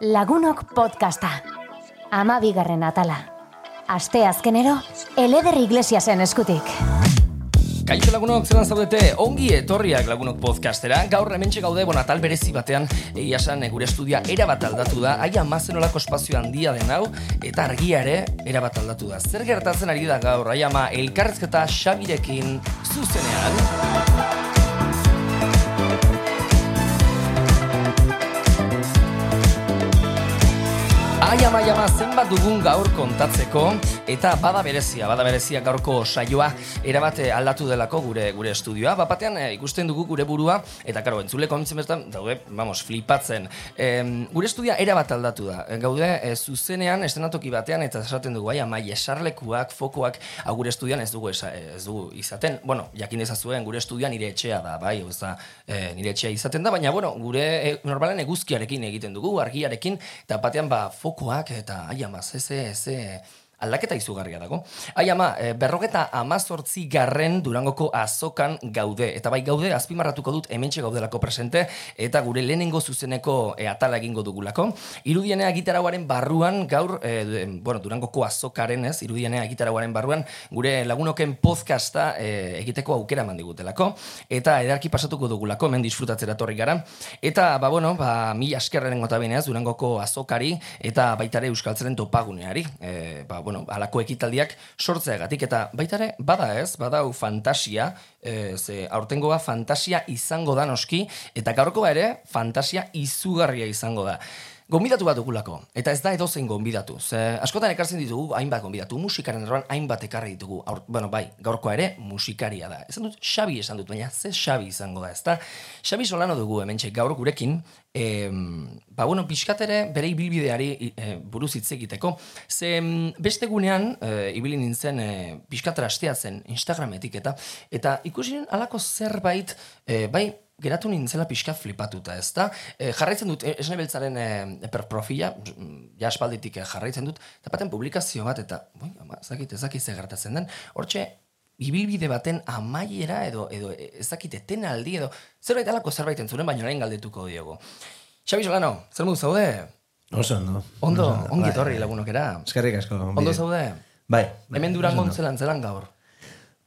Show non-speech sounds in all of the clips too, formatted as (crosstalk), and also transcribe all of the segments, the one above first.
Lagunok podcasta. Ama bigarren atala. Aste azkenero, eleder iglesiasen eskutik. Kaixo lagunok zelan zaudete, ongi etorriak lagunok podcastera. Gaur hementxe gaude, bon, atal berezi batean, egia esan eh, gure estudia erabat aldatu da, aia mazenolako espazio handia den hau, eta argia ere erabat aldatu da. Zer gertatzen ari da gaur, aia ma elkarrezketa xabirekin zuzenean. Ai ama ama zenbat dugun gaur kontatzeko eta bada berezia, bada berezia gaurko saioa erabate aldatu delako gure gure estudioa. Bapatean e, ikusten dugu gure burua eta karo entzuleko amintzen bertan daude, vamos, flipatzen. E, gure estudioa erabat aldatu da. E, gaude e, zuzenean estenatoki batean eta esaten dugu ai ama esarlekuak, fokoak hau gure estudioan ez dugu ez dugu izaten. Bueno, jakin dezazuen gure estudioa nire etxea da, bai, oza, e, nire etxea izaten da, baina bueno, gure e, normalen eguzkiarekin egiten dugu, argiarekin eta batean ba fokoak eta ai ama, ze, ze, ze, aldaketa izugarria dago. Ai ama, e, berrogeta amazortzi garren durangoko azokan gaude. Eta bai gaude, azpimarratuko dut hementxe gaudelako presente, eta gure lehenengo zuzeneko e, atala egingo dugulako. Irudienea gitarauaren barruan, gaur, e, bueno, durangoko azokaren ez, irudienea gitarauaren barruan, gure lagunoken podcasta e, egiteko aukera mandigutelako. Eta edarki pasatuko dugulako, hemen disfrutatzera torri gara. Eta, ba, bueno, ba, mi askerraren gota durangoko azokari, eta baitare euskaltzaren topaguneari. E, ba, bueno, alako ekitaldiak sortzeagatik eta baita ere bada ez, badau fantasia, e, ze aurtengoa fantasia izango da noski eta gaurkoa ere fantasia izugarria izango da. Gonbidatu bat dugulako, eta ez da edozein gonbidatu. Ze, askotan ekartzen ditugu, hainbat gonbidatu, musikaren erroan hainbat ekarri ditugu. Aur, bueno, bai, gaurkoa ere musikaria da. Esan dut, Xabi esan dut, baina ze Xabi izango da, ezta? Xabi solano dugu hemen gaur gurekin, e, ba, bueno, pixkatere bere ibilbideari e, buruz hitz egiteko. Ze, beste gunean, e, ibili nintzen, e, pixkatera astea zen Instagrametik, eta, eta ikusi alako zerbait, e, bai, geratu nintzela pixka flipatuta, ez da? E, jarraitzen dut, esne beltzaren e, per profila, ja espalditik jarraitzen dut, eta publikazio bat, eta, boi, ama, ezakit, ezakit ze gertatzen den, hortxe, ibilbide baten amaiera edo, edo ezakit, eten aldi, edo, zerbait alako zerbait entzuren, baina orain galdetuko diogo. Xabi Solano, zer modu zaude? Oso ondo. Ondo, Oso, ongi bai, torri bai. lagunokera. Eskerrik asko. Ondo zaude? Bai. bai, Hemen durango ondo. zelan, zelan gaur.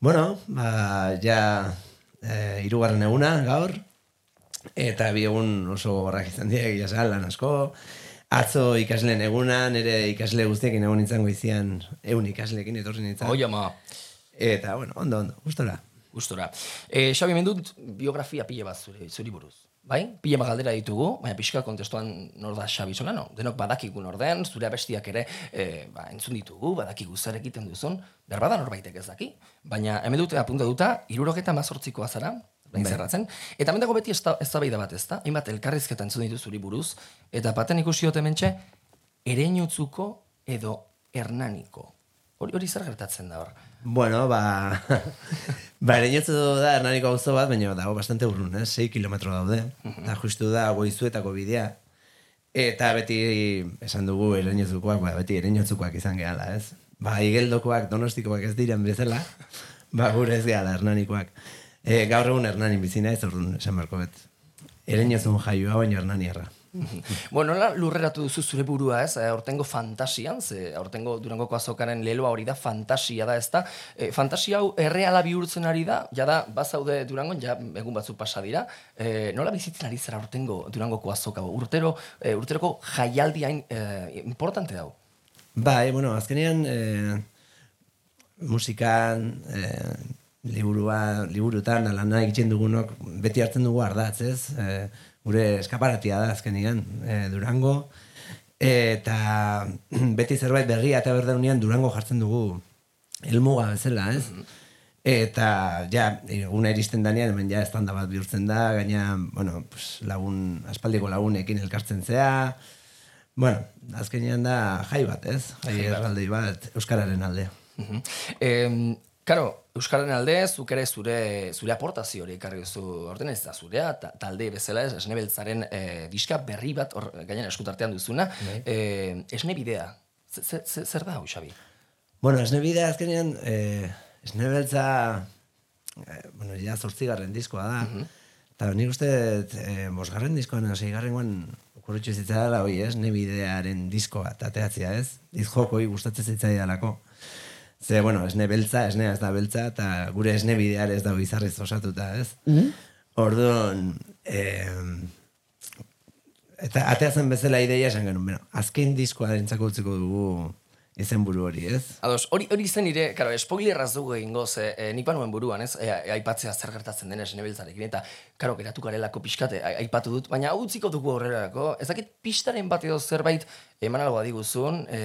Bueno, ba, ja e, irugarren eguna gaur, eta bi egun oso gorrak izan dira, egia esan, lan asko. Atzo ikasleen eguna, nire ikasle guztiekin egon nintzen goizian, egun ikasleekin etorri nintzen. Oi ama, Eta, bueno, ondo, ondo, gustora. gustora. E, Xabi, hemen dut biografia pile bat zuri, zuri buruz. Bai? Pile galdera ditugu, baina pixka kontestuan nor da Xabi Solano. Denok badakigu norden, zure abestiak ere e, ba, entzun ditugu, badakigu zer egiten duzun, berbada norbaitek ez daki. Baina hemen dute apunta duta, irurogeta mazortzikoa zara, bain Bai. zerratzen. Eta hemen dago beti ez da bat ez da, hainbat elkarrizketa entzun ditu zuri buruz, eta baten ikusi dut hementxe, ereñotzuko edo hernaniko. Hori, hori zer gertatzen da hor? Bueno, ba, (laughs) ba ere da Hernaniko auzo bat, baina dago bastante urrun, eh? 6 kilometro daude. Eta justu da goizuetako bidea. Eta beti esan dugu ereñotzukoak, ba, beti ereñotzukoak izan gehala, ez? Ba, igeldokoak, donostikoak ez diren bezala, (laughs) ba, gure ez gehala Hernanikoak. E, gaur egun Hernanin bizina ez urrun, esan barko bet. Ereñotzun jaioa, baina Hernaniarra. (laughs) Bueno, nola lurreratu duzu zure burua, ez? Eh, Aurtengo fantasian, ze aurtengo Durangoko azokaren leloa hori da fantasia da, ezta? E, fantasia hau erreala bihurtzen ari da, ja da, bazaude Durangon, ja egun batzuk pasa dira. E, nola bizitzen ari zara aurtengo Durangoko azoka? Urtero, e, urteroko jaialdi hain e, importante dau. Bai, bueno, azkenean eh, musikan, eh, liburua, liburutan, alana egiten dugunok, beti hartzen dugu ardatz, ez? Eh, gure eskaparatia da azkenean, eh, Durango, eta (clears throat) beti zerbait berria eta berdeunean Durango jartzen dugu helmuga bezala, ez? Eta, ja, eguna iristen danean, hemen ja, estanda bat bihurtzen da, gaina, bueno, pues, lagun, aspaldiko lagunekin elkartzen zea, Bueno, azkenean da jai bat, ez? Jai erraldoi bat, Euskararen alde. Mhm. Em, Karo, Euskararen alde, zuk ere zure, zure aportazio hori ekarri duzu orden ez da zurea, ta, talde bezala ez, esne beltzaren eh, diska berri bat, hor, gainen eskutartean duzuna, eh, esne bidea. Zer, zer- zer, da hau, Xabi? Bueno, esne bidea azkenean, eh, esne beltza, eh, bueno, ja zortzigarren diskoa da, eta nik uste, eh, bosgarren diskoan, seigarrengoan, horretxo zitzaidala, hoi ez, nebidearen disko bat, ateatzea ez, dizjokoi gustatzen zitzaidalako. Ze, bueno, esne beltza, esnea ez da beltza, eta gure esne bideare ez da bizarrez osatuta, ez? Orduan, eh, eta ateatzen bezala ideia esan genuen, bueno, azken diskoa entzako utziko dugu izenburu hori, ez? Ados, hori hori zen nire, karo, spoilerraz dugu egingo, ze e, nik banuen buruan, ez? E, aipatzea zer gertatzen den esen ebeltzarekin, eta, karo, geratu garelako pixkate, a- aipatu dut, baina hau utziko dugu horrelako, ez dakit pistaren bat edo zerbait eman algo diguzun, e,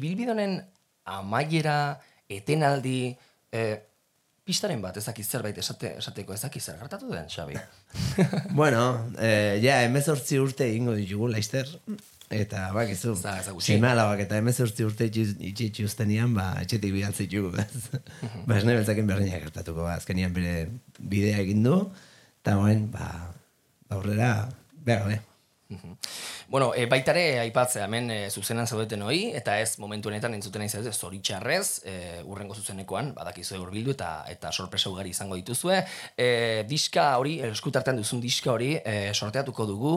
ibilbidonen amaiera, etenaldi, e, pistaren bat, ez dakit zerbait esate, esateko, ez dakit zer gertatu den, Xabi. (laughs) bueno, eh, ja, emezortzi urte egingo ditugu, laizter, eta bakizu, seme alabak eta emezortzi urte itxitxi ustenian, ba, etxetik bidaltzi ditugu, (laughs) ez? ba, esne beltzakin berdina gertatuko, ba, azkenian bere bidea egin du, eta guen, ba, aurrera, behar gabe. Bueno, e, baitare aipatzea hemen e, zuzenan zaudeten hoi, eta ez momentu honetan entzuten nahi zaudete zoritxarrez, e, urrengo zuzenekoan, badakizue hurbildu eta eta sorpresa ugari izango dituzue. E, diska hori, eskutartean duzun diska hori, e, sorteatuko dugu,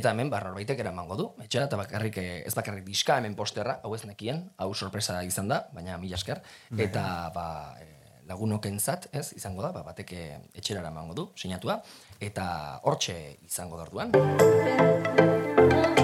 eta hemen ba, norbaitek eramango du. Etxera, eta bakarrik, ez bakarrik diska, hemen posterra, hau ez nekien, hau sorpresa izan da, baina mila esker. Eta, ba, lagunokentzat, ez, izango da, ba, batek etxera eramango du, sinatua, eta hortxe izango da orduan.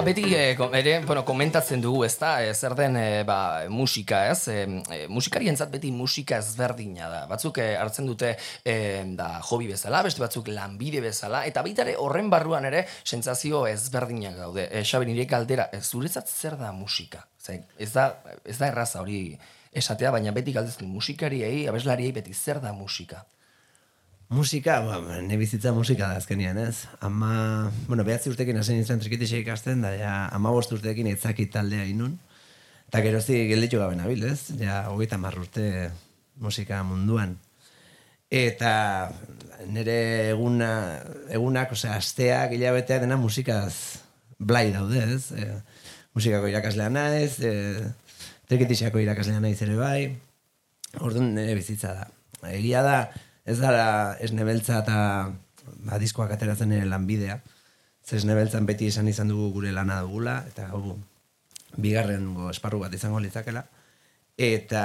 Ama, beti ko- ere, bueno, komentatzen dugu, ez da, eh, zer den eh, ba, musika, ez? E, e, musikarientzat beti musika ezberdina da. Batzuk eh, hartzen dute eh, da, hobi bezala, beste batzuk lanbide bezala, eta baita ere horren barruan ere sentsazio ezberdinak daude. E, Xabi, nire galdera, eh, zuretzat zer da musika? Ze, ez, da, ez da erraza hori esatea, baina beti galdetzen musikariei, abeslariei beti zer da musika? Musika, ba, ne bizitza musika da azkenian, ez? Ama, bueno, behatzi urtekin hasi nintzen trikitixe ikasten, da, ja, ama bost urtekin etzaki taldea inun. Eta gerozi gelditu gabe nabil, ez? Ja, hogeita hamar urte musika munduan. Eta nire eguna, egunak, osea, asteak, hilabetea dena musikaz blai daude, ez? E, musikako irakaslea naiz, e, trikitixeako irakaslea naiz ere bai, Orduan nire bizitza da. Egia da, ez dara esnebeltza eta ba, diskoak ateratzen ere lanbidea. Ze esnebeltzan beti esan izan dugu gure lana dugula, eta hau bigarren esparru bat izango litzakela. Eta,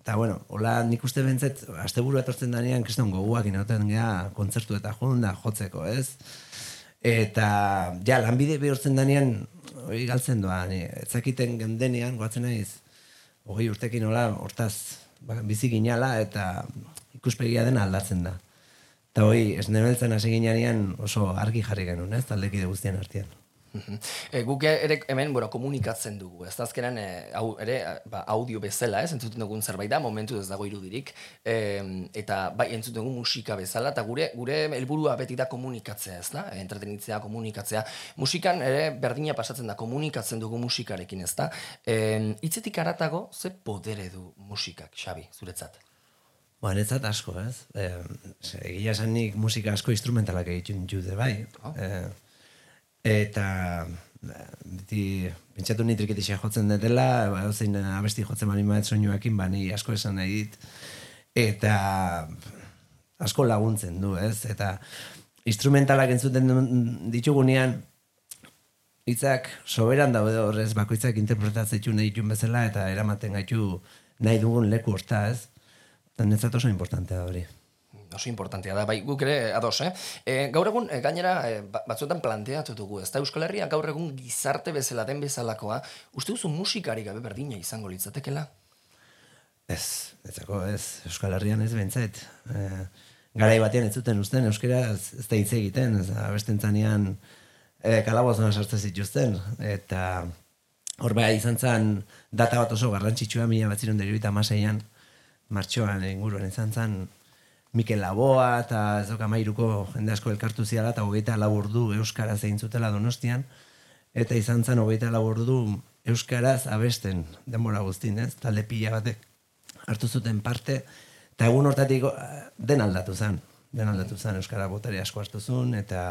eta bueno, hola nik uste bentzet, asteburu etortzen danean, kriston goguak inoten gea kontzertu eta junda jotzeko, ez? Eta, ja, lanbide bihurtzen danean, hori galtzen doa, ni, etzakiten gendenean, goatzen naiz, hogei urtekin hola, hortaz, ba, bizi ginala eta ikuspegia dena aldatzen da. Eta hoi, esnebeltzen hasi ginean oso argi jarri genuen, ez, taldekide guztien artean. E, guk ere hemen, bueno, komunikatzen dugu. Ez azkenan, e, hau, ere, ba, audio bezala, ez, entzuten dugun zerbait da, momentu ez dago irudirik. E, eta bai, entzuten dugu musika bezala, eta gure gure helburua beti da komunikatzea, ez da? Entretenitzea, komunikatzea. Musikan ere berdina pasatzen da, komunikatzen dugu musikarekin, ez da? E, itzetik aratago, ze podere du musikak, Xabi, zuretzat? Ba, netzat asko, ez? E, egia esan nik musika asko instrumentalak egiten jute, bai. E, eta ba, beti pentsatu ni triketixa jotzen detela, ba, zein abesti jotzen bali maet soinuakin, ba, ni asko esan nahi dit. Eta asko laguntzen du, ez? Eta instrumentalak entzuten ditugunean, hitzak soberan daude horrez, bakoitzak interpretatzeitu nahi ditun bezala, eta eramaten gaitu nahi dugun leku horta, ez? Eta netzat oso importantea da hori. oso importantea da, bai, guk ere ados, eh? E, gaur egun, e, gainera, e, ba- batzuetan planteatu dugu, ez da Euskal Herria gaur egun gizarte bezala den bezalakoa, uste duzu musikari gabe berdina izango litzatekela? Ez, etzako ez, Euskal Herrian ez bentzait. E, garai batean ez zuten usten, euskera ez, ez da hitz egiten, ez da, abestentzanean e, kalabozona sartzen zituzten, eta hor bai izan zen data bat oso garrantzitsua, mila bat ziren deribita maseian, martxoan inguruan izan zen, Mikel Laboa eta ez doka mairuko jende asko elkartu ziala eta hogeita laburdu Euskaraz egin zutela donostian, eta izan zen hogeita laburdu Euskaraz abesten denbora guztin, ez? Talde pila batek hartu zuten parte, eta egun hortatik eh, den aldatu zen, den aldatu zen Euskara botere asko hartu zuen, eta,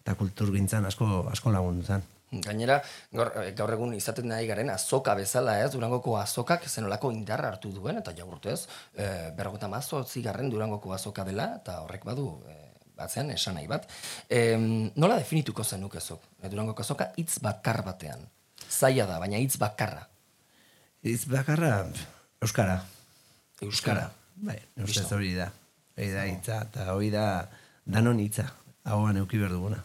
eta kulturgintzan asko, asko lagundu zen. Gainera, gaur, eh, gaur egun izaten nahi garen azoka bezala ez, Durangoko azokak zenolako indarra hartu duen, eta jagurtez, e, berrogeta mazotzi garren Durangoko azoka dela, eta horrek badu, e, batzean, esan nahi bat. E, nola definituko zenuk ezok, e, Durangoko azoka hitz bakar batean? Zaila da, baina hitz bakarra. Hitz bakarra, Euskara. Euskara. Bai, ustez hori da. Hori da hitza, eta hori da danon hitza. Hauan euki berduguna.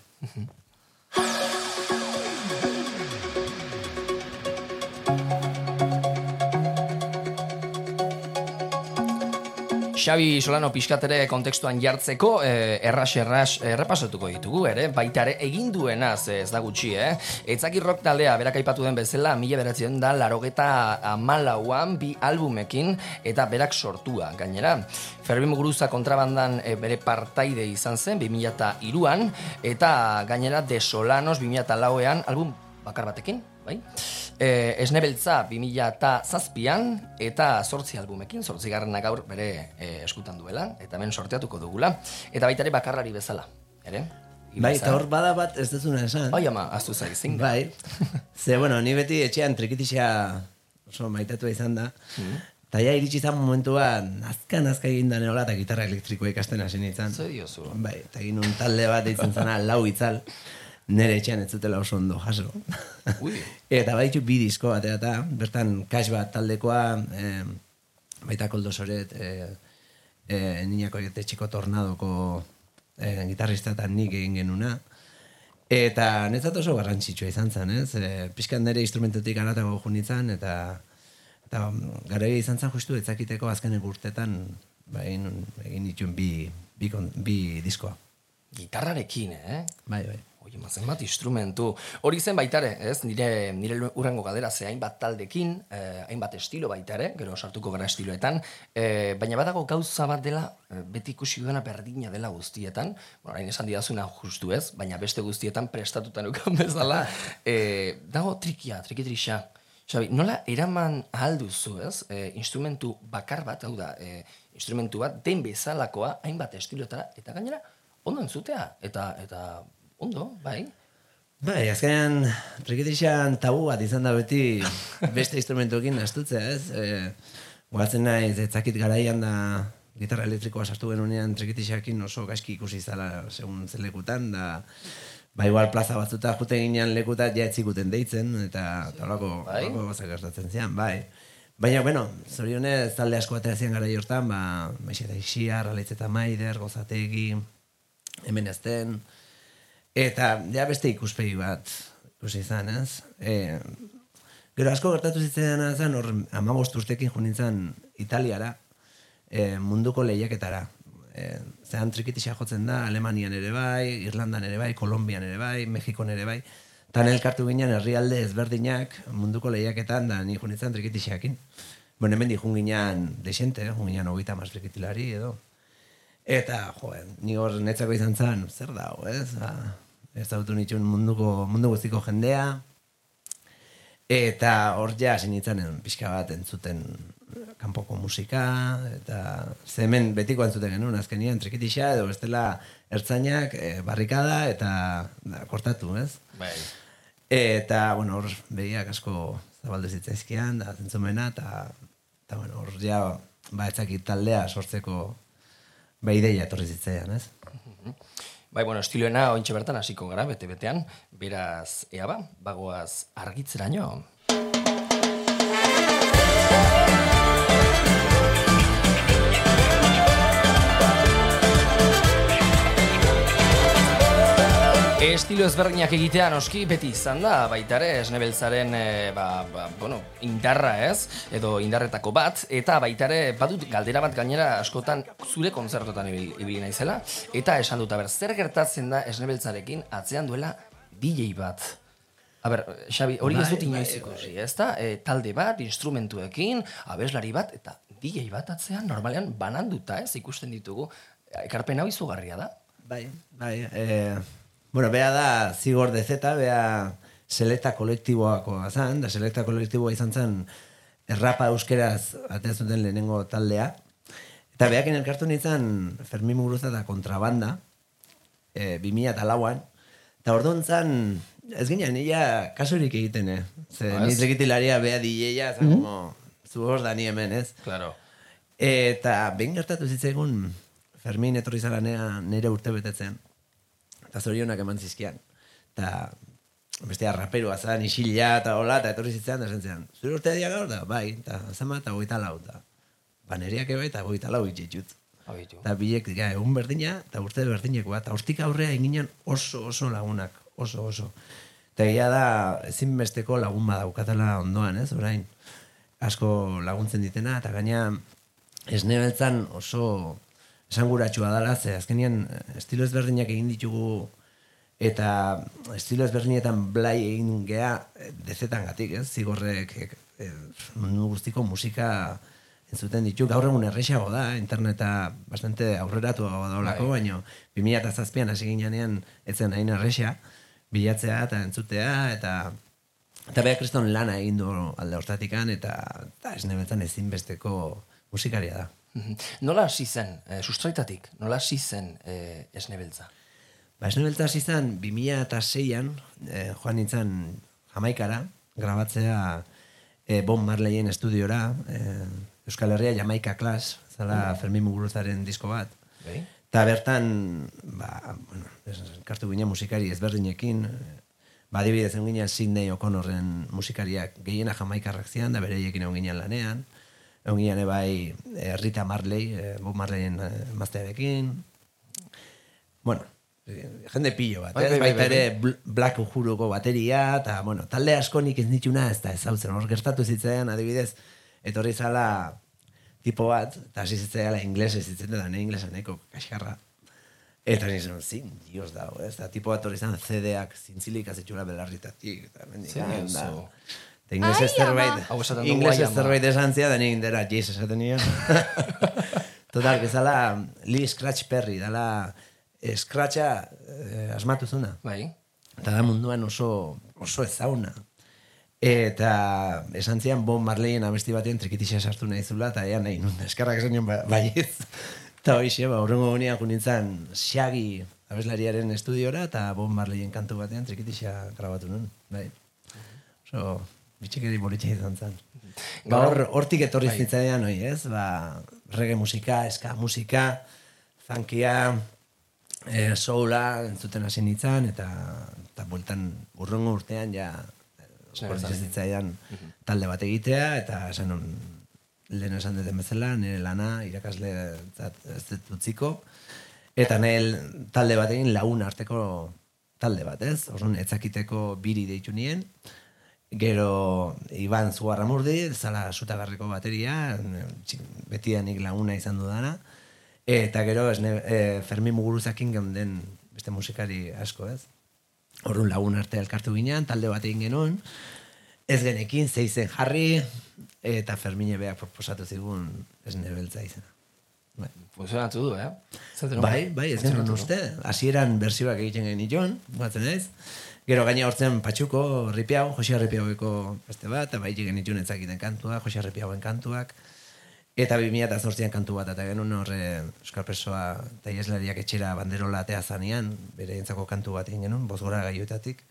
Xabi Solano pixkatere kontekstuan jartzeko, eh, erras erras errepasatuko ditugu ere, baita ere egin duenaz ez da gutxi, eh? Etzaki rock taldea berak aipatu den bezala, mila beratzen da larogeta amalauan bi albumekin eta berak sortua gainera. Ferbi Muguruza kontrabandan eh, bere partaide izan zen, 2002an, eta gainera De Solanos 2004an album bakar batekin, bai? E, esnebeltza 2000 eta sortzi albumekin, sortzi garrana gaur bere e, eskutan duela, eta hemen sorteatuko dugula. Eta baita ere bakarrari bezala, ere? Bai, eta hor bada bat ez dezuna esan. Bai, ama, aztu zai, zin. Bai, ze, bueno, ni beti etxean trikitixea oso maitatua izan da. Mm. Eta ja iritsi izan momentuan, azka nazka egin da neola, eta gitarra elektrikoa ikasten hasi nintzen. Zer diozu? Bai, eta egin un talde bat eitzen zana, lau itzal, (laughs) nere etxean ez zutela oso ondo jaso. Ui. (laughs) eta baditu bi disko bat, eta bertan kax bat taldekoa, eh, baita koldo soret, eh, eh, niñako txiko tornadoko eh, gitarrista eta nik egin genuna. Eta netzat oso garrantzitsua izan zen, ez? E, pixkan nire instrumentutik aratago junitzen, eta, eta gara izan zen justu etzakiteko azken urtetan ba, egin, egin dituen bi, bi, kon- bi diskoa. Gitarrarekin, eh? Bai, bai. Oie, mazen bat instrumentu. Hori zen baitare, ez? Nire, nire urrengo galdera ze hainbat taldekin, eh, hainbat estilo baitare, gero sartuko gara estiloetan, eh, baina badago gauza bat dela, eh, beti ikusi duena berdina dela guztietan, bueno, orain esan didazuna justu ez, baina beste guztietan prestatutan ukan bezala, (laughs) eh, dago trikia, trikitrixa. Xabi, nola eraman ahal duzu, ez? E, instrumentu bakar bat, hau da, e, instrumentu bat, den bezalakoa, hainbat estiloetara, eta gainera, ondo entzutea, eta, eta ondo, bai. Bai, azkenean trikitixan tabu bat izan da beti beste instrumentuekin astutzea, ez? E, Goatzen naiz, etzakit garaian da gitarra elektrikoa sartu genunean trikitixakin oso gaizki ikusi zala segun zelekutan, da ba igual plaza batzuta jute ginean lekuta ja etzikuten deitzen, eta horako Bai? horako gauzak gertatzen zian, bai. Baina, bueno, zorionez talde asko atera zian gara jortan, ba, Maixe eta Ixia, Raleitz eta Maider, Gozategi, hemen ezten, Eta ja beste ikuspegi bat ikusi izan, ez? E, gero asko gertatu zitzaidan zen, hor amabost urtekin jo nintzen Italiara, e, munduko lehiaketara. E, zehan trikitisa jotzen da, Alemanian ere bai, Irlandan ere bai, Kolombian ere bai, Mexikon ere bai. Tan elkartu ginen herrialde ezberdinak munduko lehiaketan da ni jo nintzen trikitixakin. Bueno, hemen jun ginen desente, jun ginen hogeita mas trikitilari edo. Eta, jo, ni hor netzako izan zen, zer da, ez? Ba, ez dautu nituen munduko, mundu guztiko jendea. Eta hor ja hasi nintzen pixka bat entzuten kanpoko musika, eta ze hemen betiko entzuten genuen, azkenian trikitixa edo bestela ertzainak e, barrikada eta da, kortatu, ez? Bai. Eta, bueno, hor begiak asko zabaldu zitzaizkian, da, zentzumena, eta, eta bueno, hor ja, ba, etzakit taldea sortzeko ba, ideia etorri zitzaidan, ez? Bai, bueno, estiloena ointxe bertan hasiko gara, bete-betean, beraz, ea ba, bagoaz argitzeraino. Estilo ezberdinak egitea noski beti izan da, baita ere, esnebeltzaren e, ba, ba, bueno, indarra ez, edo indarretako bat, eta baita ere badut galdera bat gainera askotan zure kontzertotan ibil- ibili naizela, eta esan dut, aber, zer gertatzen da esnebeltzarekin atzean duela DJ bat. Aber, Xabi, hori ez Bai, dut inoiz bai, ikusi, ez da? E, talde bat, instrumentuekin, abeslari bat, eta DJ bat atzean normalean bananduta, ez, ikusten ditugu. Ekarpen hau izugarria da. Bai, bai. E, bueno, bea da zigor de zeta, bea selekta kolektiboakoa zan, da selekta kolektiboa izan zen errapa euskeraz atea zuten lehenengo taldea. Eta beakin elkartu nintzen Fermin Muguruza eta kontrabanda, e, 2000 eta lauan. Eta orduan zan, ez ginen, nila kasurik egiten, eh? Ze, Ah, ez? niz egitilaria bea dileia, mm como, zu hor da ni hemen, ez? Claro. Eta behin gertatu zitzaigun Fermin etorri zara nea nire urte betetzen. Eta zorionak eman zizkian. Eta bestea raperua zan, isila eta hola, eta etorri zitzean, da zentzean. Zure urte dia gaur da? Bai, eta zama eta goita lau, eta ba neriak ebe eta goita lau. Abitu. Eta bilek, ja, egun berdina, eta urte berdinekoa, eta hortik aurrea eginen oso oso lagunak, oso oso. Eta egia da, ezinbesteko lagun badaukatela ondoan, ez, orain. Asko laguntzen ditena, eta gaina esne beltzan oso esanguratsua dela, ze azkenien eh, estilo ezberdinak egin ditugu eta estilo ezberdinetan blai egin gea eh, dezetan gatik, ez? Zigorrek eh, mundu guztiko musika entzuten ditu. Gaur egun errexago da, interneta bastante aurreratu daulako, Bai. baino 2007an hasi ginean etzen hain errexa, bilatzea eta entzutea, eta eta beha kriston lana egin du alde hortatikan, eta, eta esne beltzan ezinbesteko musikaria da. Mhm. Nola hasi zen, eh, sustraitatik, nola hasi zen eh, esnebeltza? Ba, esne beltza hasi zen 2006an, eh, joan nintzen Jamaikara, grabatzea eh, Bon Marleyen estudiora, eh, Euskal Herria Jamaika Klas, zala Fermin Muguruzaren disko bat. Bai? Eta bertan, ba, bueno, kartu ginen musikari ezberdinekin, ba, adibidez egon ginen Sidney O'Connorren musikariak gehiena jamaikarrak zian, da bereiekin egon ginen lanean, egon ginen ebai eh, Rita Marley, eh, Bob Marleyen eh, maztearekin, bueno, eh, jende pillo bat, Bai, ez? bai, bai, baita bai, ere Bl- Black Ujuruko bateria, eta, bueno, talde asko nik ez dituna ez da ezautzen, hor gertatu zitzaidan, adibidez, etorri zala tipo bat, eta hasi zitzaiala inglesez zitzen da, ne inglesa neko kaskarra. Eta nizun, zin, dios dago, ez? Eta tipo bat hori izan CD-ak zintzilik azitxura belarritatik, eta mendik, da. Eta inglesez zerbait, inglesez zerbait esan zia, da nik indera jez esaten nion. (laughs) Total, que zala Lee Scratch Perry, dala eh, Scratcha eh, asmatu zuna. Bai? Eta da munduan oso, oso ezauna. Eta esan zian Bon Marleyen abesti batean trikitixa sartu nahi zula, eta ea nahi nun, eskarrak esan nion ba, baiez. Eta hoxe, ba, urrengo gunean junintzen Shaggy abeslariaren estudiora, eta Bon Marleyen kantu batean trikitixa grabatu nun. Bai. Oso, bitxikeri bolitxe izan zen. Ba, hor, hortik etorri zitzaidan hoi, ez? Ba, reggae musika, ska musika, funkia, e, soula entzuten hasi nintzen, eta, eta bueltan urrengo urtean ja Esnebertzale. Hortz zitzaidan talde bat egitea, eta esan nun, lehen esan duten bezala, nire lana irakasle ez dut utziko, eta nire talde bat egin lagun arteko talde bat, ez? Orduan, etzakiteko biri deitu nien, Gero Iban Zugarramurdi, zala sutagarriko bateria, betidanik laguna izan dudana. Eta gero esne, e, Fermin Muguruzakin geunden beste musikari asko, ez? Horrun lagun arte elkartu ginean, talde bat egin genuen, ez genekin, zeizen jarri, eta Fermine beak proposatu zigun esne beltza izena. Bai. Funtzionatu du, eh? Zaten Bai, bai, ez genuen uste. Hasieran bersioak egiten genituen, batzen ez. Gero gaina hortzen patxuko, ripiau, Jose Ripiaueko beste bat, eta bai genituen etzakiten kantua, Jose Ripiauen kantuak. Eta 2008an kantu bat, eta genuen horre Euskal Presoa eta ieslariak etxera banderola atea zanean, bere entzako kantu bat egin genuen, bozgora gaioetatik.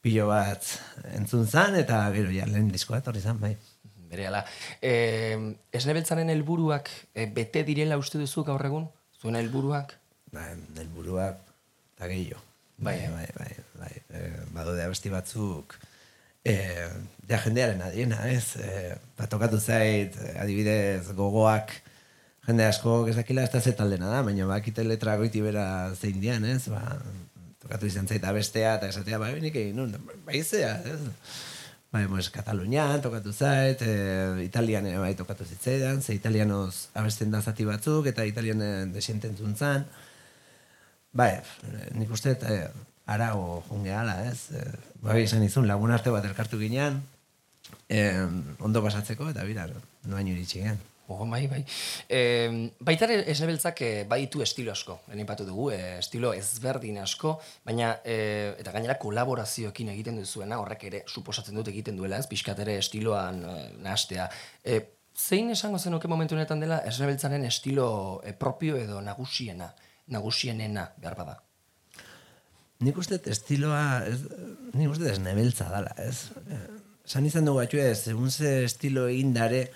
Pilo bat entzun zan, eta gero ja, lehen diskoa etorri zan, bai. Bere ala. Eh, esnebeltzaren helburuak eh, bete direla uste duzu gaur egun? Zuen helburuak? Ba, helburuak eta gehiago. Bai, Bai, eh? bai, bai, bai. E, badaude abesti batzuk e, ja jendearen adiena, ez? E, ba, tokatu zait, eh, adibidez, gogoak jende asko gezakila ez da ze taldena da, baina bakite letra goiti bera zein dian, ez? Ba, tokatu izan zait abestea eta esatea, ba, nik egin nun, bai zea, ez? Bai, pues, Katalunian tokatu zait, e, Italian ere bai tokatu zitzaidan, ze italianoz abesten da zati batzuk, eta italian desienten zuntzan. Bai, nik uste e, arago junge ala, ez? E, bai, esan izun, lagun arte bat elkartu ginean, e, ondo pasatzeko, eta bira, noain iritsi gean. Ogo, bai, bai. E, baita esnebeltzak eh, baditu estilo asko. Lehen ipatu dugu, eh, estilo ezberdin asko, baina, eh, eta gainera kolaborazioekin egiten duzuena, horrek ere suposatzen dut egiten duela, ez, pixkat ere estiloan eh, nahastea. Eh, zein esango zenuke momentu honetan dela esnebeltzaren estilo eh, propio edo nagusiena, nagusienena behar bada? nik uste estiloa, ez, nik uste dut ez nebeltza dala, ez? San izan dugu atxue, segun ze estilo egin dare,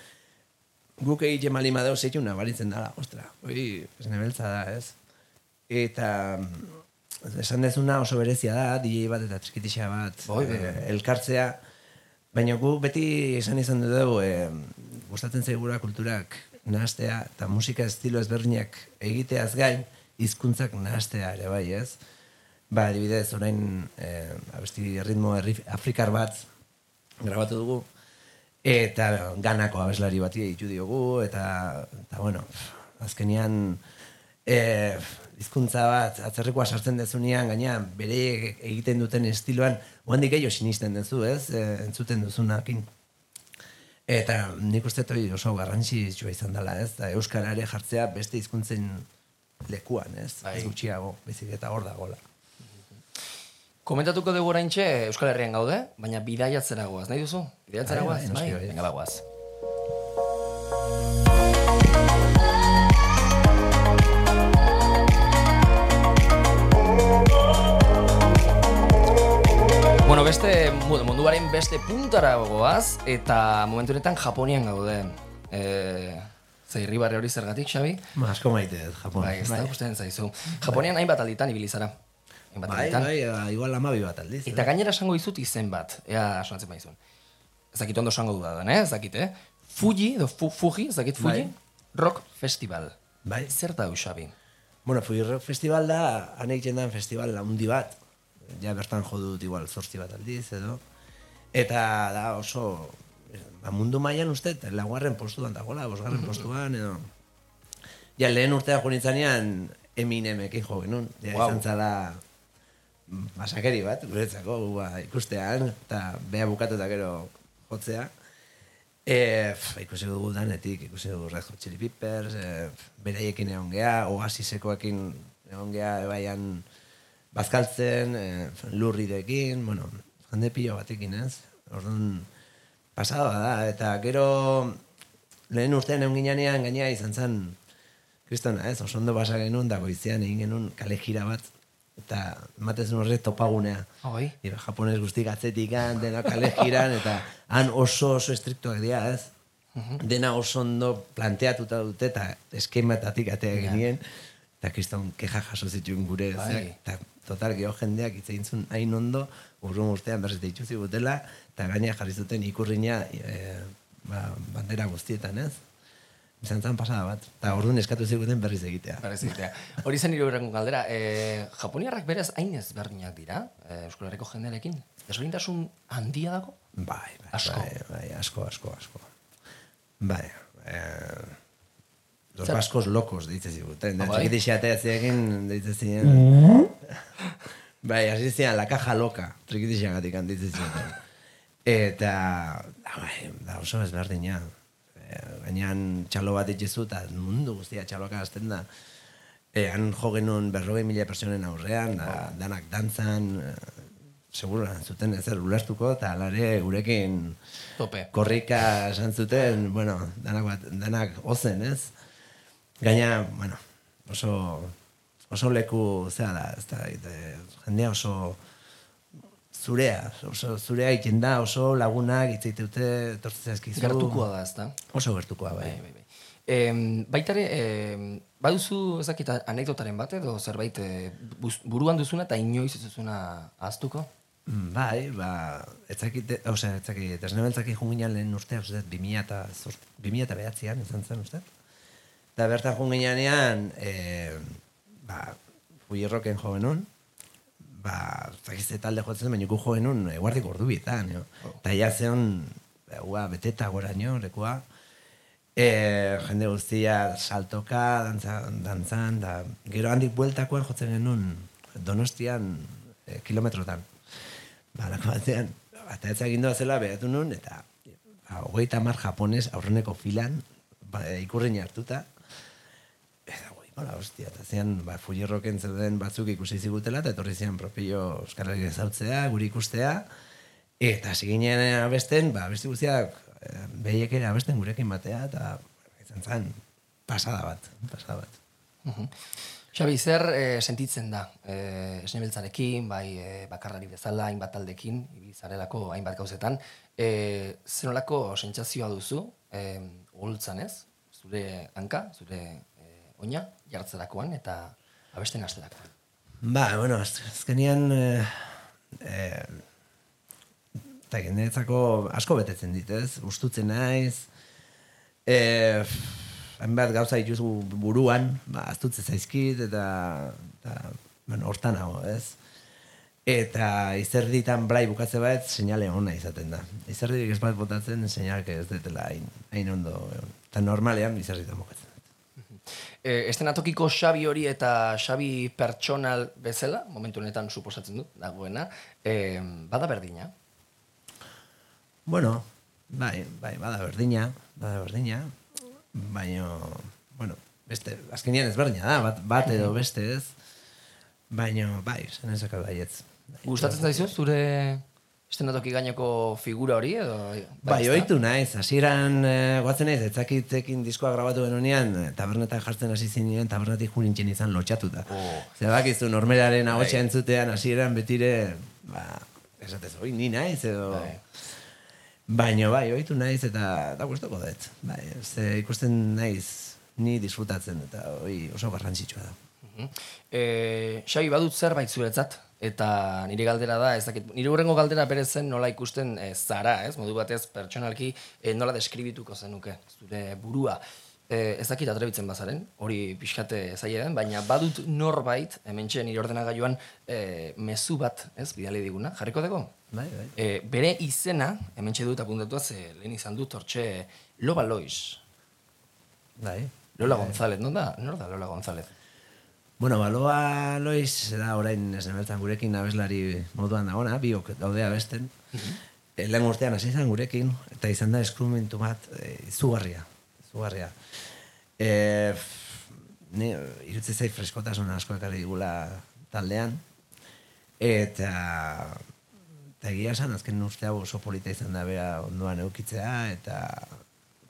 guk egite mali madeu zeitu nabaritzen dala, ostra, hori ez nebeltza da, ez? Eta mm, esan dezuna oso berezia da, DJ bat eta txikitixa bat, Bai, bai, eh, elkartzea, baina gu beti esan izan dugu, eh, gustatzen zaigura kulturak nahastea, eta musika estilo ezberdinak egiteaz gain, hizkuntzak nahastea ere bai, ez? Ba, adibidez, orain, eh, abesti ritmo herri afrikar bat grabatu dugu, eta ganako abeslari bati ditu diogu, eta, eta bueno, azkenian, eh, hizkuntza bat atzerrikoa sartzen dezunean, gaina bere egiten duten estiloan, oandik gehiago sinisten duzu, ez? E, entzuten duzunakin. Eta nik uste hori oso garrantzitsua izan dela, ez? Da, Euskara ere jartzea beste hizkuntzen lekuan, ez? Bai. Ez gutxiago, bezik eta hor dagola. Komentatuko dugu oraintxe Euskal Herrian gaude, baina bidaiatzera goaz, nahi duzu? Bidaiatzera Bai, goaz? bai, noski, bai. Venga, bagoaz. Bueno, beste, bueno, munduaren beste puntara goaz, eta momentu honetan Japonian gaude. E, ze irribarre hori zergatik, Xabi? Ma, asko maite dut, Japon. Bai, ez da, ikusten zaizu. Japonian hainbat alditan ibili zara. Hainbat Bai, bai, eh, igual amabi bat aldiz. Eta eh? gainera esango dizut izen bat, ea sonatzen baizun. Ez dakit ondo esango dudan, eh? Ez dakit, eh? Fuji, edo fu, Fuji, ez dakit Fuji, Bai. Rock Festival. Bai. Zer da, Xabi? Bueno, Fuji Rock Festival da, han egiten den festival handi bat, ja bertan jo dut igual zortzi bat aldiz edo, eta da oso, ba, mundu mailan uste, laugarren postuan dagoela, bosgarren postuan edo, ja lehen urtea jo nintzanean Eminemekin jo genuen, ja Guau. izan zala basakeri bat, guretzako, ba, ikustean, eta beha bukatu eta gero jotzea. E, pf, ikusi dugu danetik, ikusi dugu Red Hot Chili Peppers, e, beraiekin egon geha, oasisekoekin egon geha, ebaian bazkaltzen, e, lurridekin, bueno, jende pilo batekin, ez? Orduan, pasada da, eta gero lehen urtean egon ginean gainea izan zen, kristona, ez? Oso ondo basa genuen, da goizean egin genuen kale jira bat, eta ematen zen horrek topagunea. Oi. Iba, japonez guztik atzetik dena kale jiran, eta han oso oso estriktuak dira, ez? Dena oso ondo planteatuta dute, eta eskematatik atea genien, eta kriston keja jaso zituen gure, Bai. zeak, eta total geho jendeak zuen hain ondo, urrun urtean berriz deitu zigutela, eta gaina jarri zuten ikurrina e, ba, bandera guztietan, ez? Izan zen pasada bat, eta orduan eskatu ziguten berriz egitea. Berez egitea. Hori zen hirugarren galdera. E, Japoniarrak berez hain ezberdinak dira, e, Euskal Herriko jendearekin. Desberdintasun handia dago? Bai, bai, Asko. bai, bai, asko, asko, asko. Bai, eh, los Zer- vascos locos, dice ziguten. Ah, Da, bai? txikitixea egin, dice ziren. bai, hasi ziren, la caja loca, txikitixea gatik dice ziguten. (laughs) Eta, da, bai, da oso ezberdina. Gainean txalo bat itxizu, eta mundu guztia txaloka hasten da. E, han jo genuen berrogei mila personen aurrean, da, danak dantzan, eh, seguro zuten ezer ulertuko, eta alare gurekin Tope. korrika esan zuten, bueno, danak, bat, danak ozen, ez? Gaina, bueno, oso, oso leku, zera da, ez da, e, jendea oso zurea, oso zurea egiten da, oso lagunak hitz egiteute, etortzen zaizkizu. Gertukoa da, ez da? Oso gertukoa, bai. Bai, bai, bai. Em, baitare, em, baduzu, ez dakit, anekdotaren bat edo zerbait e, buruan duzuna eta inoiz ez duzuna ahaztuko? Mm, Bai, ba, etzakit, osea, etzakit, esnebeltzaki junginan lehen urtea, uste, 2000 eta, zort- 2000 eta behatzean, izan zen, uste? Eta bertan junginean, e, ba, fuierroken jo genuen, ba, zakiz talde jotzen, baina gu jo genuen, eguardik ordu bietan, jo. Eta ja zeon, ba, ua, beteta goraino, lekua, e, jende guztia saltoka, dantza, dantzan, da, gero handik bueltakoan jotzen genuen donostian e, kilometrotan. Ba, lako batean, eta ez egin zela behatu nun, eta ba, hogeita mar japones aurreneko filan, ba, ikurrin hartuta, bola, hostia, eta zean, ba, fujerroken zeuden batzuk ikusi zigutela, eta etorri zian propio Euskal Herri ezautzea, guri ikustea, eta hasi ginen abesten, ba, beste guztiak, eh, behiek ere abesten gurekin batea, eta izan zen, pasada bat, pasada bat. Xabi, zer eh, sentitzen da eh, esnebeltzarekin, bai eh, bakarrari bezala, hainbat taldekin, ibizarelako hainbat gauzetan, eh, zer nolako sentsazioa duzu, eh, gultzan ez, zure hanka, zure eh, oina, jartzerakoan eta abesten hasterakoan. Ba, bueno, az- azkenian... Eh, eh, niretzako asko betetzen dit, ez? Ustutzen naiz. Eh, hainbat gauza dituzu buruan, ba, aztutze zaizkit, eta, eta bueno, hortan nago, ez? Eta izerditan blai bukatze bat, seinale ona izaten da. Izerdirik ez bat botatzen, seinalek ez detela hain, hain ondo. Eta normalean izerditan bukatzen. E, estenatokiko Xabi hori eta Xabi pertsonal bezala, momentu honetan suposatzen dut, dagoena, e, bada berdina. Bueno, bai, bai, bada berdina, bada berdina, baina, bueno, beste, azkenean ez berdina da, bat, bat edo beste ez, baina, bai, zen ezak baietz. Gustatzen zaizu zure estenatoki gaineko figura hori edo? Bai, ezta? oitu naiz, hasieran e, goatzen naiz, etzakitekin diskoa grabatu genunean, eh, tabernetan jartzen hasi zinean, tabernetik junintzen izan lotxatuta. Oh. Zebakizu, normeraren ahotsa entzutean, hasieran betire, ba, esatez, oi, ni naiz, edo... Bai. Baina bai, oitu naiz eta da gustoko dut. Bai, ze ikusten naiz ni disfrutatzen eta hoi oso garrantzitsua da. Mhm. E, Xabi, badut zerbait zuretzat, eta nire galdera da, ez dakit, nire hurrengo galdera bere zen nola ikusten e, zara, ez? Modu batez, pertsonalki, e, nola deskribituko zenuke, zure burua. E, ez dakit atrebitzen bazaren, hori pixkate zaila den, baina badut norbait, hemen nire ordenagailuan, e, mezu bat, ez, bidali diguna, jarriko dugu? Bai, bai. E, bere izena, hemen dut apuntatua, ze lehen izan dut hortxe Loba Lois. Bai. Lola González, non da? Nor da Lola González? Bueno, baloa loiz, da orain esnebertan gurekin abeslari moduan dagoena, biok daude abesten. E, lehen urtean hasi izan gurekin, eta izan da eskrumentu bat e, izugarria. Izugarria. E, ni, irutze zait freskotasun asko ekarri digula taldean. Eta, eta egia esan, azken urte hau oso polita izan da bea ondoan eukitzea, eta,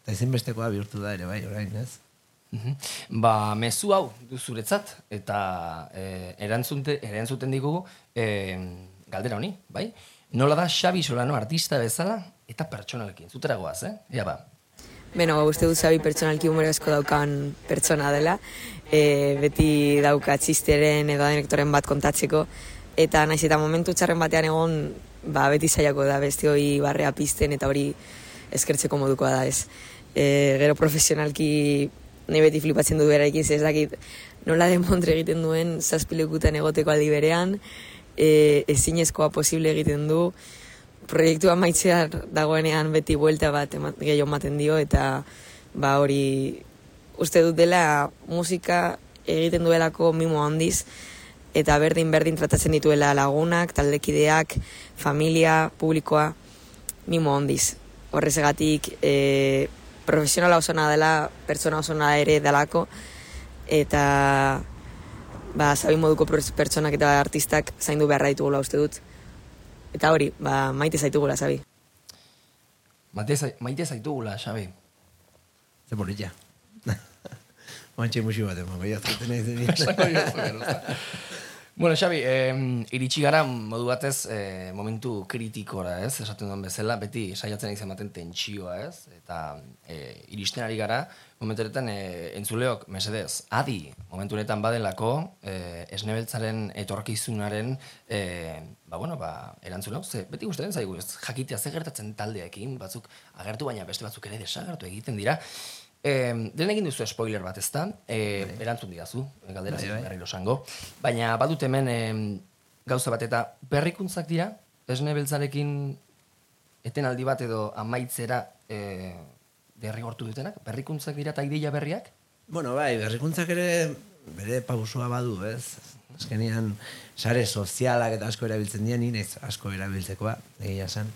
eta ezinbestekoa bihurtu da ere bai, orain, ez? Mhm. Ba, mezu hau du zuretzat, eta e, erantzunte, erantzuten digugu e, galdera honi, bai? Nola da Xabi Solano artista bezala eta pertsonalkin, zutera goaz, eh? Ea ba. Beno, uste dut zabi pertsonalki humore asko daukan pertsona dela. E, beti dauka txisteren edo anektoren bat kontatzeko. Eta naiz eta momentu txarren batean egon, ba, beti zaiako da beste hori barrea pizten eta hori eskertzeko modukoa da ez. E, gero profesionalki nahi beti flipatzen du berarekin, ez dakit nola demontre egiten duen zazpilekutan egoteko aldi berean, e, ezinezkoa posible egiten du, proiektua maitzea dagoenean beti buelta bat gehiago ematen dio eta ba hori uste dut dela musika egiten duelako mimo handiz eta berdin berdin tratatzen dituela lagunak, taldekideak, familia, publikoa, mimo handiz. Horrezegatik e, profesionala osona dela, pertsona osona ere delako eta ba, zabi moduko pertsonak eta artistak zaindu beharra ditugula uste dut. Eta hori, ba, maite zaitugula, zabi. Maite, zai- maite zaitugula, Xabi. Ze polilla. (laughs) Oantxe musu bat emango, jazketen nahi zen. (laughs) Bueno, Xabi, eh, iritsi gara modu batez eh, momentu kritikora, ez? Esaten duen bezala, beti saiatzen izan ematen tentsioa, ez? Eta eh, iristen ari gara, momentu honetan eh, entzuleok, mesedez, adi, momentu honetan badelako, eh, esnebeltzaren etorkizunaren, eh, ba, bueno, ba, erantzun ze, beti gustatzen zaigu, ez? Jakitea ze gertatzen taldeekin, batzuk agertu, baina beste batzuk ere desagertu egiten dira. Eh, den egin duzu spoiler bat, ezta? Eh, erantzun didazu, galdera Bai, bai, bai. berriro esango. Baina badut hemen em, gauza bat eta berrikuntzak dira, esne beltzarekin etenaldi bat edo amaitzera e, derrigortu dutenak, berrikuntzak dira eta ideia berriak? Bueno, bai, berrikuntzak ere bere pausua badu, ez? Azkenean, sare sozialak eta asko erabiltzen dira, ni naiz asko erabiltzekoa, egia esan.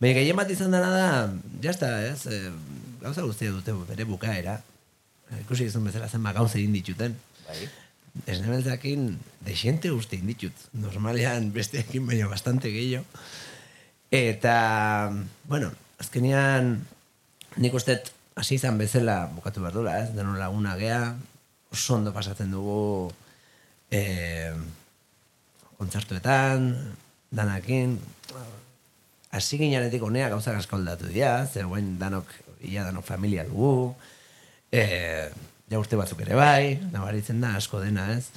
Baina gehien bat izan dena da, jazta, ez? E, gauza guztia dute bere bukaera. Ikusi izan bezala zenba gauza egin dituten. Bai. Esnebeltzakin desiente uste inditut. Normalean besteekin baina bastante gehiago. Eta, bueno, azkenean nik uste hasi izan bezala bukatu behar dula, ez? Denon laguna gea, oso ondo pasatzen dugu e, kontzertuetan, danakin, hasi ginenetik honea gauzak asko aldatu dira, zer guen danok, ia danok familia dugu, e, ja urte batzuk ere bai, nabaritzen da asko dena, ez?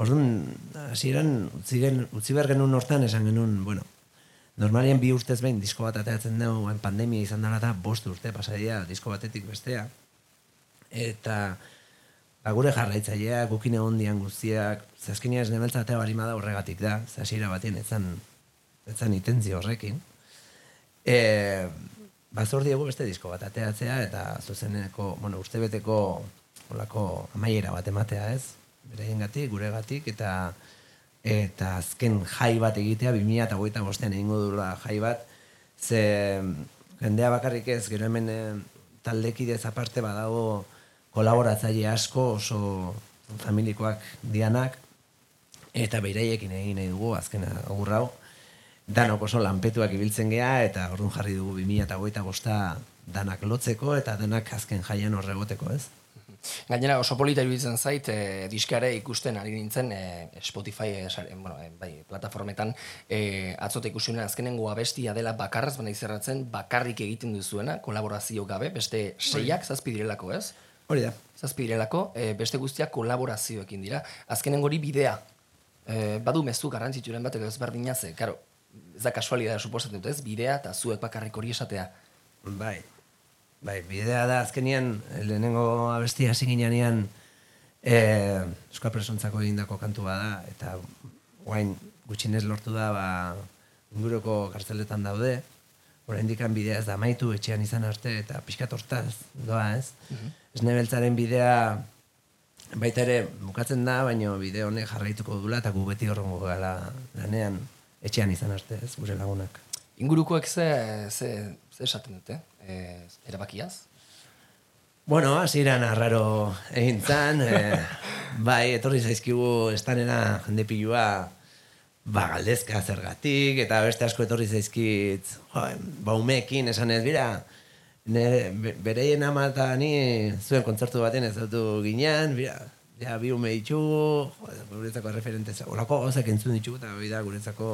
Orduan, hasieran utzi, gen, utzi behar genuen hortan esan genuen, bueno, normalien bi urtez behin disko bat ateratzen dugu, hain pandemia izan dara eta bost urte pasadia disko batetik bestea. Eta ba, gure jarraitzailea, gukine ondian guztiak, zazkenia ez nebeltza atea barima da horregatik da, zazira batien etzan, etzan itentzio horrekin. E, bazor diegu beste disko bat ateatzea eta zuzeneko, bueno, uste beteko olako amaiera bat ematea ez, beraien gatik, gure gatik, eta eta azken jai bat egitea, 2000 eta goita bostean egingo dula jai bat, ze jendea bakarrik ez, gero hemen e, taldekidez aparte badago kolaboratzaile asko oso familikoak dianak, eta beireiekin egin nahi dugu, azken agur hau, danok oso lanpetuak ibiltzen gea, eta orduan jarri dugu 2000 eta goita bosta danak lotzeko, eta danak azken jaian horregoteko ez. Gainera oso polita iruditzen zait, e, diskare ikusten ari nintzen e, Spotify e, bueno, e, bai, plataformetan e, atzote ikusi azkenengo abestia dela bakarraz, baina izerratzen bakarrik egiten duzuena, kolaborazio gabe, beste seiak zazpidirelako, ez? Hori da. Zazpidirelako, e, beste guztiak kolaborazioekin dira. Azkenengo hori bidea, e, badu mezu garrantzitsuren bat, edo ezberdina ze, karo, ez da kasualidad suposatzen dut, ez? Bidea eta zuek bakarrik hori esatea. Bai, Bai, bidea da, azkenian, lehenengo abestia hasi ginean e, Euskal Presontzako egindako kantua da, eta guain gutxinez lortu da, ba, inguruko kartzeletan daude, Hora indikan bidea ez da maitu etxean izan arte eta pixkat hortaz doa ez. Mm -hmm. bidea baita ere bukatzen da, baina bideo honek jarraituko dula eta gu beti horrengo gala lanean etxean izan arte ez, gure lagunak. Ingurukoek ze, ze, ze esaten dute? eh, erabakiaz? Bueno, hasieran arraro egin zan, eh, (laughs) bai, etorri zaizkigu estanena jende pilua ba, galdezka zergatik, eta beste asko etorri zaizkit, jo, baumekin esan ez, bira, ne, bereien ama eta ni zuen kontzertu baten ez dutu ginean, bira, ja, bi ume ditugu, guretzako referentez, orako gauzak entzun ditugu, eta bida guretzako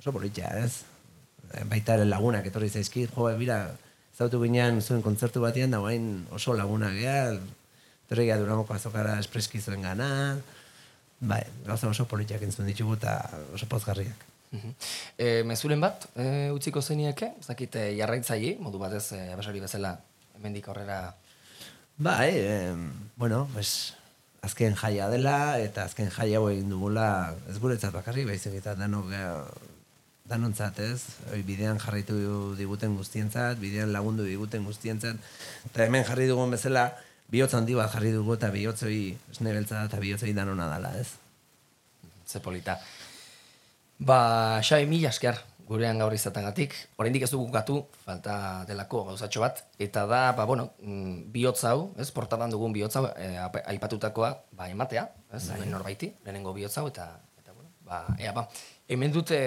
oso politxa, ez? Baita lagunak etorri zaizkit, jo, bira, zautu ginean zuen kontzertu batean, da guain oso laguna geha, torregia duramoko azokara espreski zuen gana, bai, gauza oso politiak entzun ditugu eta oso pozgarriak. E, mezulen bat, e, utziko zenieke, zakit e, jarraitzaile, modu batez, e, abasari bezala, hemendik aurrera... Bai, e, bueno, pues, azken jaia dela, eta azken jaia hau egin dugula, ez guretzat bakarri, baizik eta danok danontzat, ez? bidean jarraitu diguten guztientzat, bidean lagundu diguten guztientzat. Eta hemen jarri dugun bezala, bihotz handi bat jarri dugu eta bihotzoi esnebeltza eta bihotzoi danona dala, ez? Ze polita. Ba, xabe mila esker gurean gaur izatagatik. Oraindik ez dugu gatu, falta delako gauzatxo bat. Eta da, ba, bueno, mm, bihotz hau, ez, portadan dugun bihotz hau, e, aipatutakoa, ba, ematea, ez, bai. norbaiti, lehenengo bihotz hau, eta, eta bueno, ba, ea, ba, hemen dute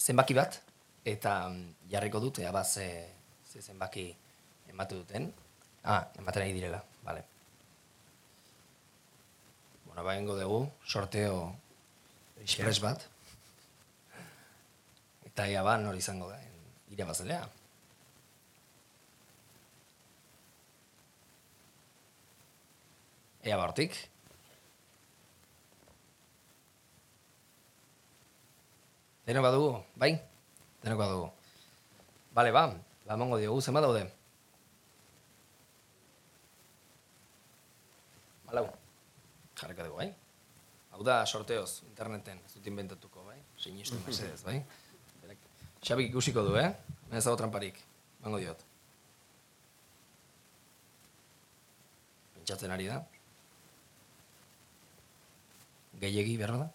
zenbaki bat, eta mm, jarriko dut, ea bat ze, ze zenbaki ematu duten. Ah, ematen nahi direla, bale. Bona, ba, dugu, sorteo express bat. Eta ea ba, nori izango da, ire bazelea. Ea ba, hortik. Deno badugu, bai? Deno badugu. Bale, ba, ba, mongo diogu, zema daude? Balau, jarrika dugu, bai? Hau da, sorteoz, interneten, ez dut inventatuko, bai? Sinistu, mesedez, bai? Xabik ikusiko du, eh? Ez dago tramparik, mango diot. Pentsatzen ari da. Gehiegi, behar da?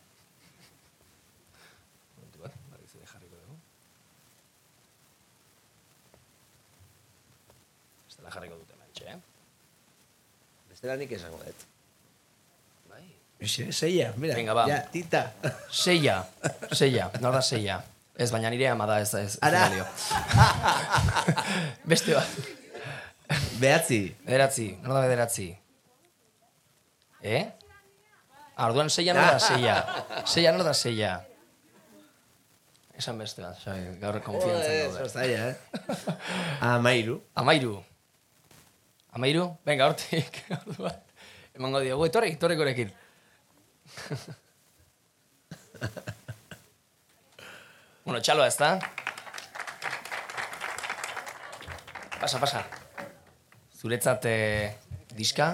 Zela jarriko dute mantxe, eh? Bestela nik esango dut. Bai. Seia, mira. Venga, ba. Ja, tita. Seia, seia, nor da seia. Ez, baina nire ama da ez, ez, ez Ara. balio. (laughs) Beste bat. Behatzi. Bederatzi, nor da bederatzi? Eh? Ah, orduan seia nor da seia. (laughs) Seia nor da seia. Esan beste bat, Xabi, gaur konfiantzan Joder, daude. zaila, eh? Amairu. Amairu. Amairu? Venga, hortik. (laughs) orduan. Emango diogu, etorri, etorri gorekin. Bueno, txaloa ez da? Pasa, pasa. Zuretzat eh, diska.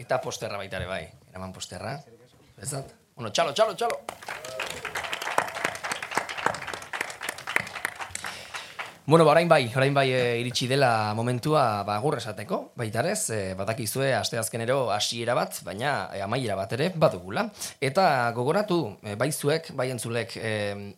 Eta posterra baita ere bai. Eraman posterra. Zuretzat? Bueno, txalo, txalo, txalo. Bueno, ba, orain bai, orain bai e, iritsi dela momentua ba, agur esateko, baitarez, e, batakizue asteazkenero hasiera bat, baina e, amaiera bat ere badugula. Eta gogoratu, e, bai zuek, bai entzulek, e,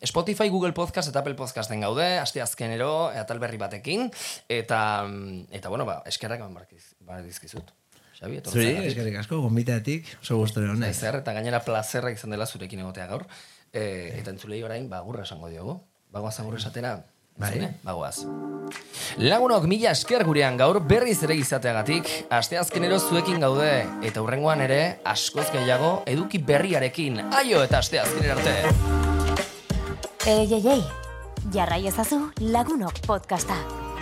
Spotify, Google Podcast eta Apple Podcasten gaude, asteazkenero atal berri batekin, eta, mm, eta bueno, ba, eskerrak eman badizkizut. Xabi, Zuri, etortzeagatik. eskerrik asko, gombitatik, oso gustore honez. Zer, eta gainera plazerra izan dela zurekin egotea gaur. E, eta entzulei orain, ba, agurra esango diogu. Bagoaz agurra esatera. Bai. Bagoaz. Lagunok mila esker gurean gaur berriz ere izateagatik, asteazkenero zuekin gaude, eta hurrengoan ere, askoz gehiago, eduki berriarekin, aio eta asteazkenera arte. Ei, ei, ei, jarrai ezazu lagunok podcasta.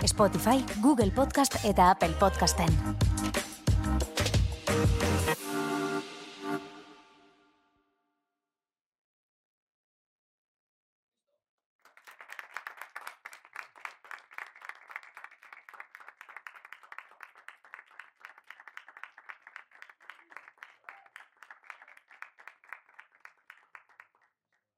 Spotify, Google Podcast eta Apple Podcasten.